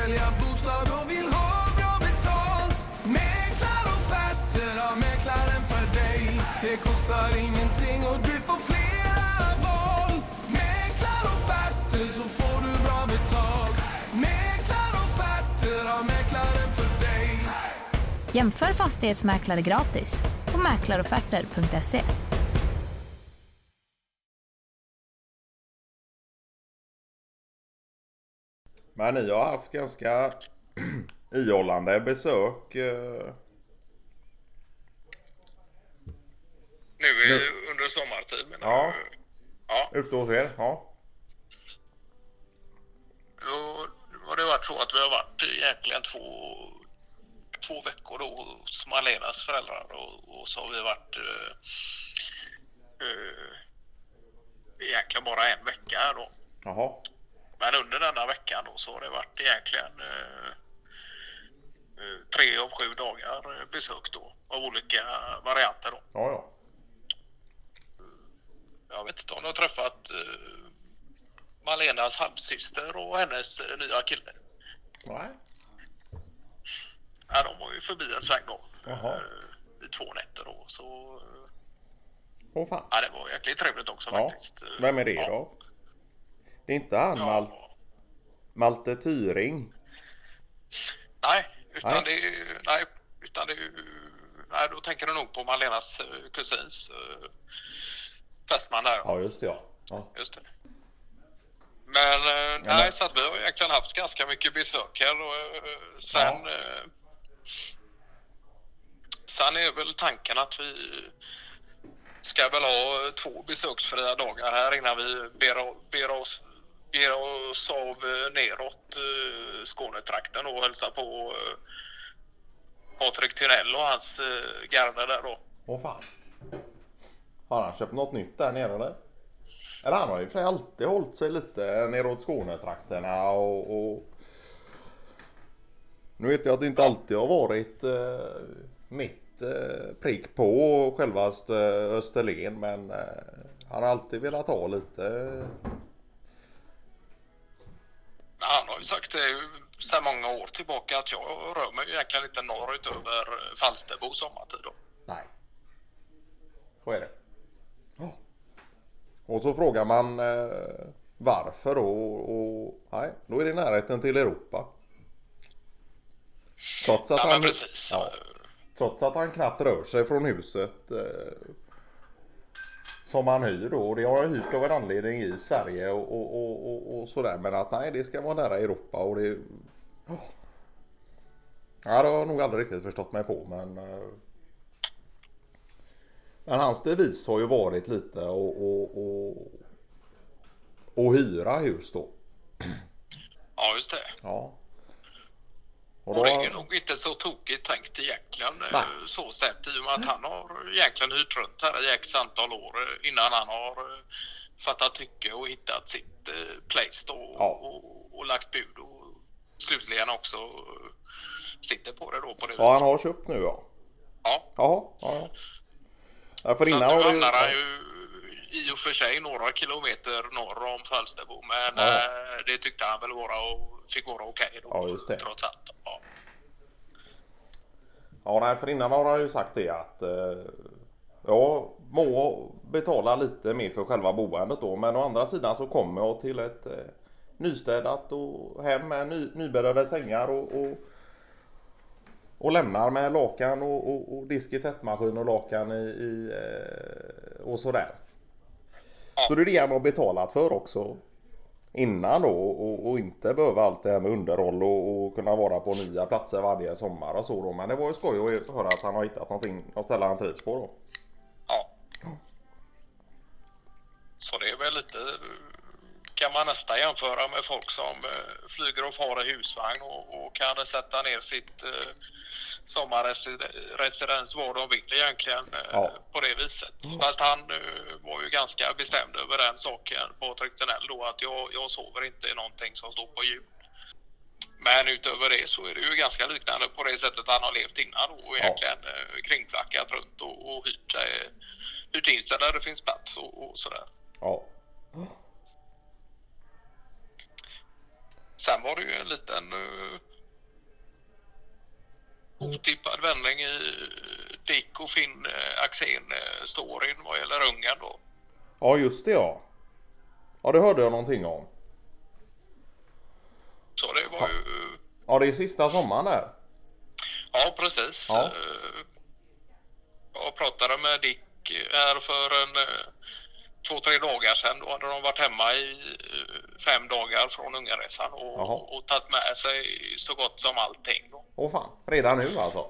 sälja bostad och vill ha bra betalt. Mäklarofferter har mäklaren för dig. Det kostar ingenting och du får flera val. Mäklarofferter så får du bra betalt. Mäklarofferter har mäklaren för dig. Jämför fastighetsmäklare gratis på mäklarofferter.se. Men ni har haft ganska ihållande besök. eh, Nu är under sommartid menar Ja. du? Ja. Ute hos er? Ja. Då har det varit så att vi har varit egentligen två, två veckor då hos Malenas föräldrar och, och så har vi varit eh, eh, egentligen bara en vecka då. Jaha. Men under denna veckan då så har det varit egentligen eh, eh, tre av sju dagar eh, besök då av olika varianter då. Ja, ja. Jag vet inte om du har träffat eh, Malenas halvsyster och hennes eh, nya kille. Nej. Ja, de var ju förbi en sväng då. Jaha. Eh, I två nätter då. Så Åh fan. ja, det var jäkligt trevligt också Ja. faktiskt. Vem är det ja. då? Det är inte han Ja. Mal- Malte Tyring? Nej, utan Nej. det är ju- nej, utan det är ju- nej, då tänker du nog på Malenas eh, kusins eh, fästman där. Ja, just det ja. ja. Just det. Men, men- nej, så att vi har egentligen haft ganska mycket besök här och eh, sen... Ja. Sen är väl tanken att vi ska väl ha två besöksfria dagar här innan vi ber, ber, oss, Ger oss av neråt eh, Skånetrakten och hälsar på eh, Patrik Tynell och hans eh, garde där då. Åh fan. Har han köpt något nytt där nere eller? Eller han har ju för sig alltid hållit sig lite neråt Skånetrakterna och, och... Nu vet jag att det inte alltid har varit eh, mitt eh, prick på självaste eh, Österlen men eh, han har alltid velat ha lite... Han har ju sagt det sedan många år tillbaka att jag rör mig egentligen inte norrut över Falsterbo sommartid då. Nej. Så är det. Och så frågar man eh, varför då och, och nej, då är det närheten till Europa. Trots att, Ja, han, ja, trots att han knappt rör sig från huset eh, som han hyr då. Och det har han hyrt av en anledning i Sverige och, och, och, och, och sådär. Men att nej, det ska vara nära Europa och det... Ja, Ja, det har jag nog aldrig riktigt förstått mig på men... eh, Men hans devis har ju varit lite och, och, och, och hyra hus då. Ja, just det. Ja. Och Och det då, är nog inte så tokigt tänkt egentligen eh, Nej. så sett i och med att han har egentligen hyrt runt här i x antal år eh, innan han har eh, fattat tycke och hittat sitt place då och, Ja. och, och lagt bud och slutligen också sitter på det då på det ja, han har köpt nu ja. Ja. Jaha, ja, ja. ja för Så innan nu hamnar han ju i och för sig några kilometer norr om Falsterbo men Ja. eh, det tyckte han väl vara och fick vara okej då. Ja, just det. Trots allt. Ja. Ja, nej, för innan har han ju sagt det att eh, jag må betala lite mer för själva boendet då. Men å andra sidan så kommer jag till ett eh, nystädat och hem med ny, nybäddade sängar och, och, och lämnar med lakan och, och, och disk i tvättmaskin och lakan i, i och sådär. Så det är det han har betalat för också. Innan då och, och inte behöva allt det här med underhåll och, och kunna vara på nya platser varje sommar och så då. Men det var ju skoj att höra att han har hittat någonting att ställa han trivs på då. Ja. Så det är väl lite kan man nästan jämföra med folk som eh, flyger och far i husvagn och, och kan sätta ner sitt eh, sommarresidens var de vill egentligen eh, Ja. på det viset. Fast han eh, var ju ganska bestämd över den saken, Patrik Tenell då, att jag, jag sover inte i någonting som står på hjul. Men utöver det så är det ju ganska liknande på det sättet han har levt innan och egentligen eh, kringflackat runt och, och hyrt, eh, hyrt in sig där det finns plats och, och sådär. Ja. Sen var det ju en liten uh, otippad vändning i Dick och Finn uh, Axén-storyn vad gäller Ungern då. Ja, just det ja. Ja, det hörde jag någonting om. Så det var ju... Ja, det är sista sommaren där. Ja, precis. Ja. Eh, Jag pratade med Dick här för en eh, två, tre dagar sedan. Då hade de varit hemma i eh, fem dagar från Ungaresan och, och tagit med sig så gott som allting. Åh fan, redan nu alltså?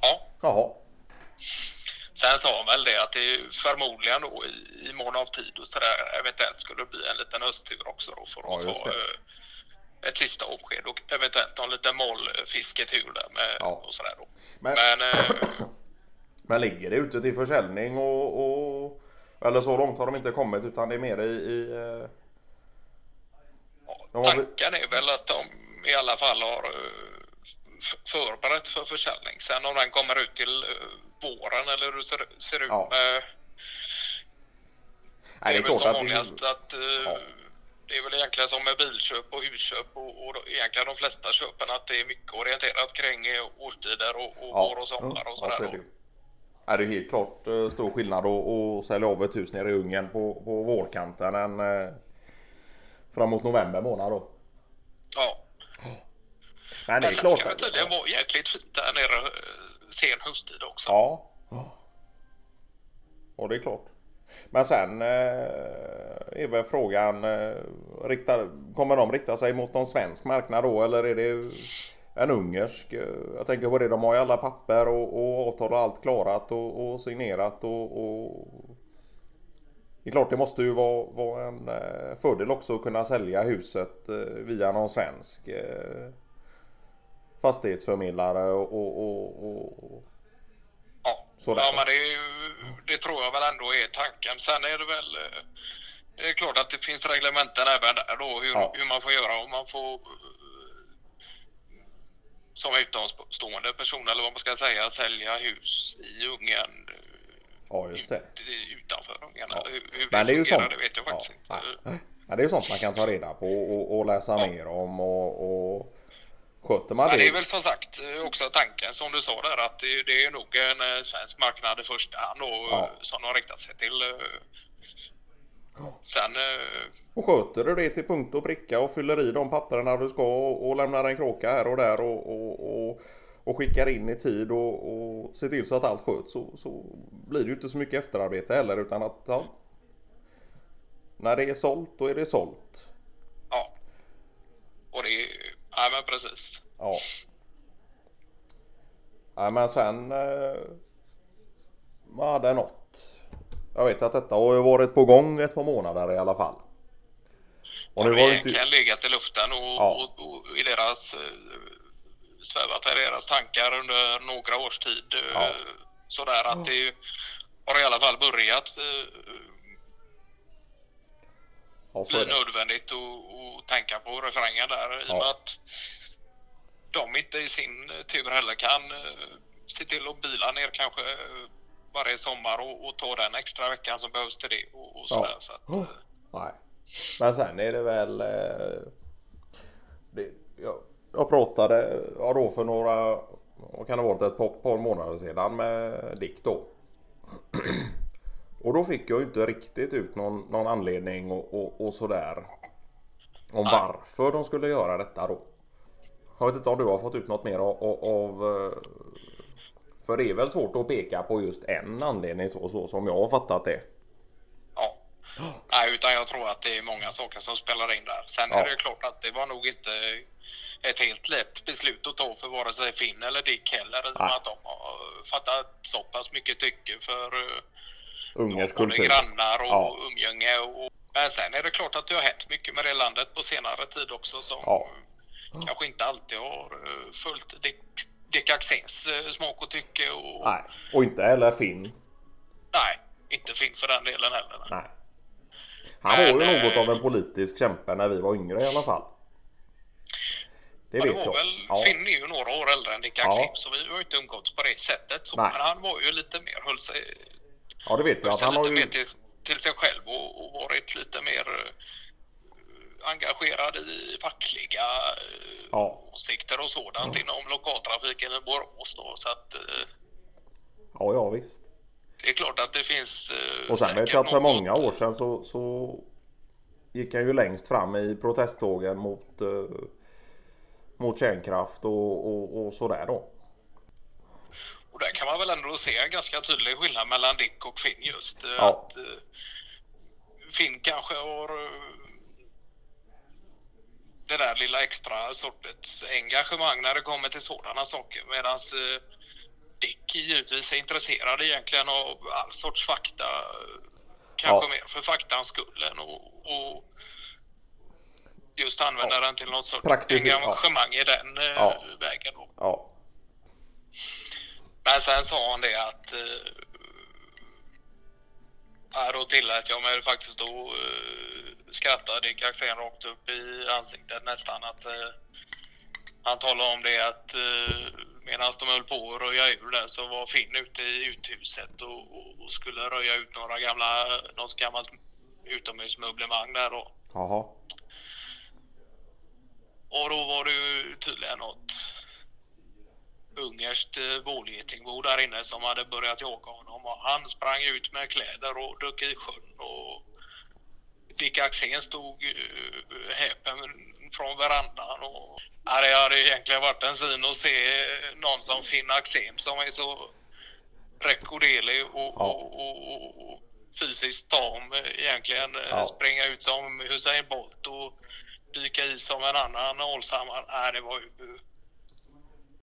Ja. Jaha. Sen sa han väl det att det förmodligen då i, i mån av tid och sådär eventuellt skulle bli en liten hösttur också då för Ja, att just ta eh, ett sista avsked och eventuellt någon liten mollfisketur där med Ja. och sådär då. Men- Men eh, Men ligger det ute till försäljning och, och... Eller så långt har de inte kommit utan det är mer i... i eh, Ja, De har- tanken är väl att de i alla fall har eh, förberett för försäljning. Sen om den kommer ut till eh, våren eller hur det ser, ser ut Ja. med... Nej, det är väl som att vanligast att eh, Ja. det är väl egentligen som med bilköp och husköp och, och egentligen de flesta köpen att det är mycket orienterat kring eh, årstider och, och vår och sommar och Ja, sådär. så är det helt klart eh, stor skillnad att, sälja av ett hus nere i Ungern på, på vårkanten än eh, framåt november månad då. Ja. Men det är sen klart. ska det tydligen vara jäkligt fint där nere eh, sen hösttid också. Ja. Och det är klart. Men sen eh, är väl frågan, eh, riktar, kommer de rikta sig mot någon svensk marknad då eller är det en ungersk? Eh, Jag tänker på det, de har ju alla papper och, och avtal och allt klarat och, och signerat och, och det är klart det måste ju vara, vara en eh, fördel också att kunna sälja huset eh, via någon svensk fastighetsförmedlare och, och, Ja, Sådär. ja men det, ju, det tror jag väl ändå är tanken. Sen är det väl det är klart att det finns reglementen även där då hur, Ja. hur man får göra om man får som utomstående person eller vad man ska säga sälja hus i Ungern eh, Ja, just det. ut- utanför Ungern. Ja. Hur, hur Men det, det är ju fungerar sånt. det vet jag faktiskt ja, inte. nej. Ja, det är ju sånt man kan ta reda på och, och läsa Ja. mer om och, och sköter man det. det är väl som sagt eh, också tanken som du sa där att det, det är nog en eh, svensk marknad i första hand då, Ja. som de riktat sig till. Sen eh, Och sköter du det till punkt och pricka och fyller i de papperna du ska och, och lämnar en kråka här och där och, och, och, och skickar in i tid och, och ser till så att allt sköts så, så blir det ju inte så mycket efterarbete heller utan att ja, när det är sålt då är det sålt. Ja. Och det är... Ja, men precis. Ja. Nej men sen eh, var det något. Jag vet att detta har ju varit på gång ett par månader i alla fall. Och nu har det inte... egentligen legat i luften och, Ja. och, och i deras... eh, svävat i deras tankar under några års tid. eh, Ja. Sådär att det har i alla fall börjat eh, Ja, bli nödvändigt att tänka på refrängen där i och Ja. med att de inte i sin tur heller kan eh, se till att bila ner kanske eh, varje sommar och, och ta den extra veckan som behövs till det och, och sådär. Ja. Så att, Oh, eh, nej. Men sen är det väl... Eh, det, jag, jag pratade ja, då för några... Vad kan det ha varit? Ett par, par månader sedan med Dick då. Och då fick jag ju inte riktigt ut någon, någon anledning och, och, och sådär. Om varför de skulle göra detta då. Jag vet inte om du har fått ut något mer av, av, av eh, För det är väl svårt att peka på just en anledning så, så som jag har fattat det. Ja. Nej, utan jag tror att det är många saker som spelar in där. Sen Ja. är det klart att det var nog inte ett helt lätt beslut att ta för vare sig Finn eller Dick heller Nej. att de har fattat så pass mycket tycke för eh, både kultur. grannar och Ja. umgänge. Och, men sen är det klart att det har hänt mycket med det landet på senare tid också som Ja. kanske inte alltid har eh, följt Dick, Dick Axéns eh, smak och tycke. Och, Nej, och inte heller Finn. nej, inte Finn för den delen heller. Nej. Han var ju Men, något eh, av en politisk kämpe när vi var yngre i alla fall. Det Ja, vet var jag. väl, Ja. Finn är ju några år äldre än Dick Ja. Axén så vi har ju inte umgåtts på det sättet. Så, Nej. men han var ju lite mer, höll sig, ja, det vet jag. han har lite ju... mer till, till sig själv och, och varit lite mer... engagerad i fackliga eh, Ja. åsikter och sådant inom lokaltrafiken i Borås då, så att eh, Ja, ja visst. det är klart att det finns eh, Och sen vet jag att för många år sedan så, så gick han ju längst fram i protesttågen mot, mot kärnkraft och, och, och sådär då. Och där kan man väl ändå se en ganska tydlig skillnad mellan Dick och Finn just. Ja. Att Finn kanske har det där lilla extra sortets engagemang när det kommer till sådana saker medan Dick givetvis är intresserad egentligen av all sorts fakta. eh, Kanske Ja. mer för faktans skull än och, och just använda den till något sorts Praktiskt, ja. engagemang i den eh, Ja. vägen. Då. Ja, Men sen sa han det att... Eh, ja, då tillät jag mig faktiskt att eh, skratta Dick Axén rakt upp i ansiktet nästan. Att, eh, han talade om det att eh, medan de höll på att röja ur där så var Finn ute i uthuset och, och, skulle röja ut några gamla, något gammalt utomhusmöblemang där då. jaha. Och då var det ju tydligen något ungerskt eh, bålgetingbo där inne som hade börjat jaga honom. Och han sprang ut med kläder och dök i sjön. Och Dick Axén stod uh, häpen från verandan. Och, ja, det hade egentligen varit en syn att se någon som Finn Axén som är så rekorderlig och, Ja. och, och, och, fysiskt tam eh, egentligen. eh, Ja. Springa ut som Usain Bolt och dyka i som en annan Allsammar. Nej, det var ju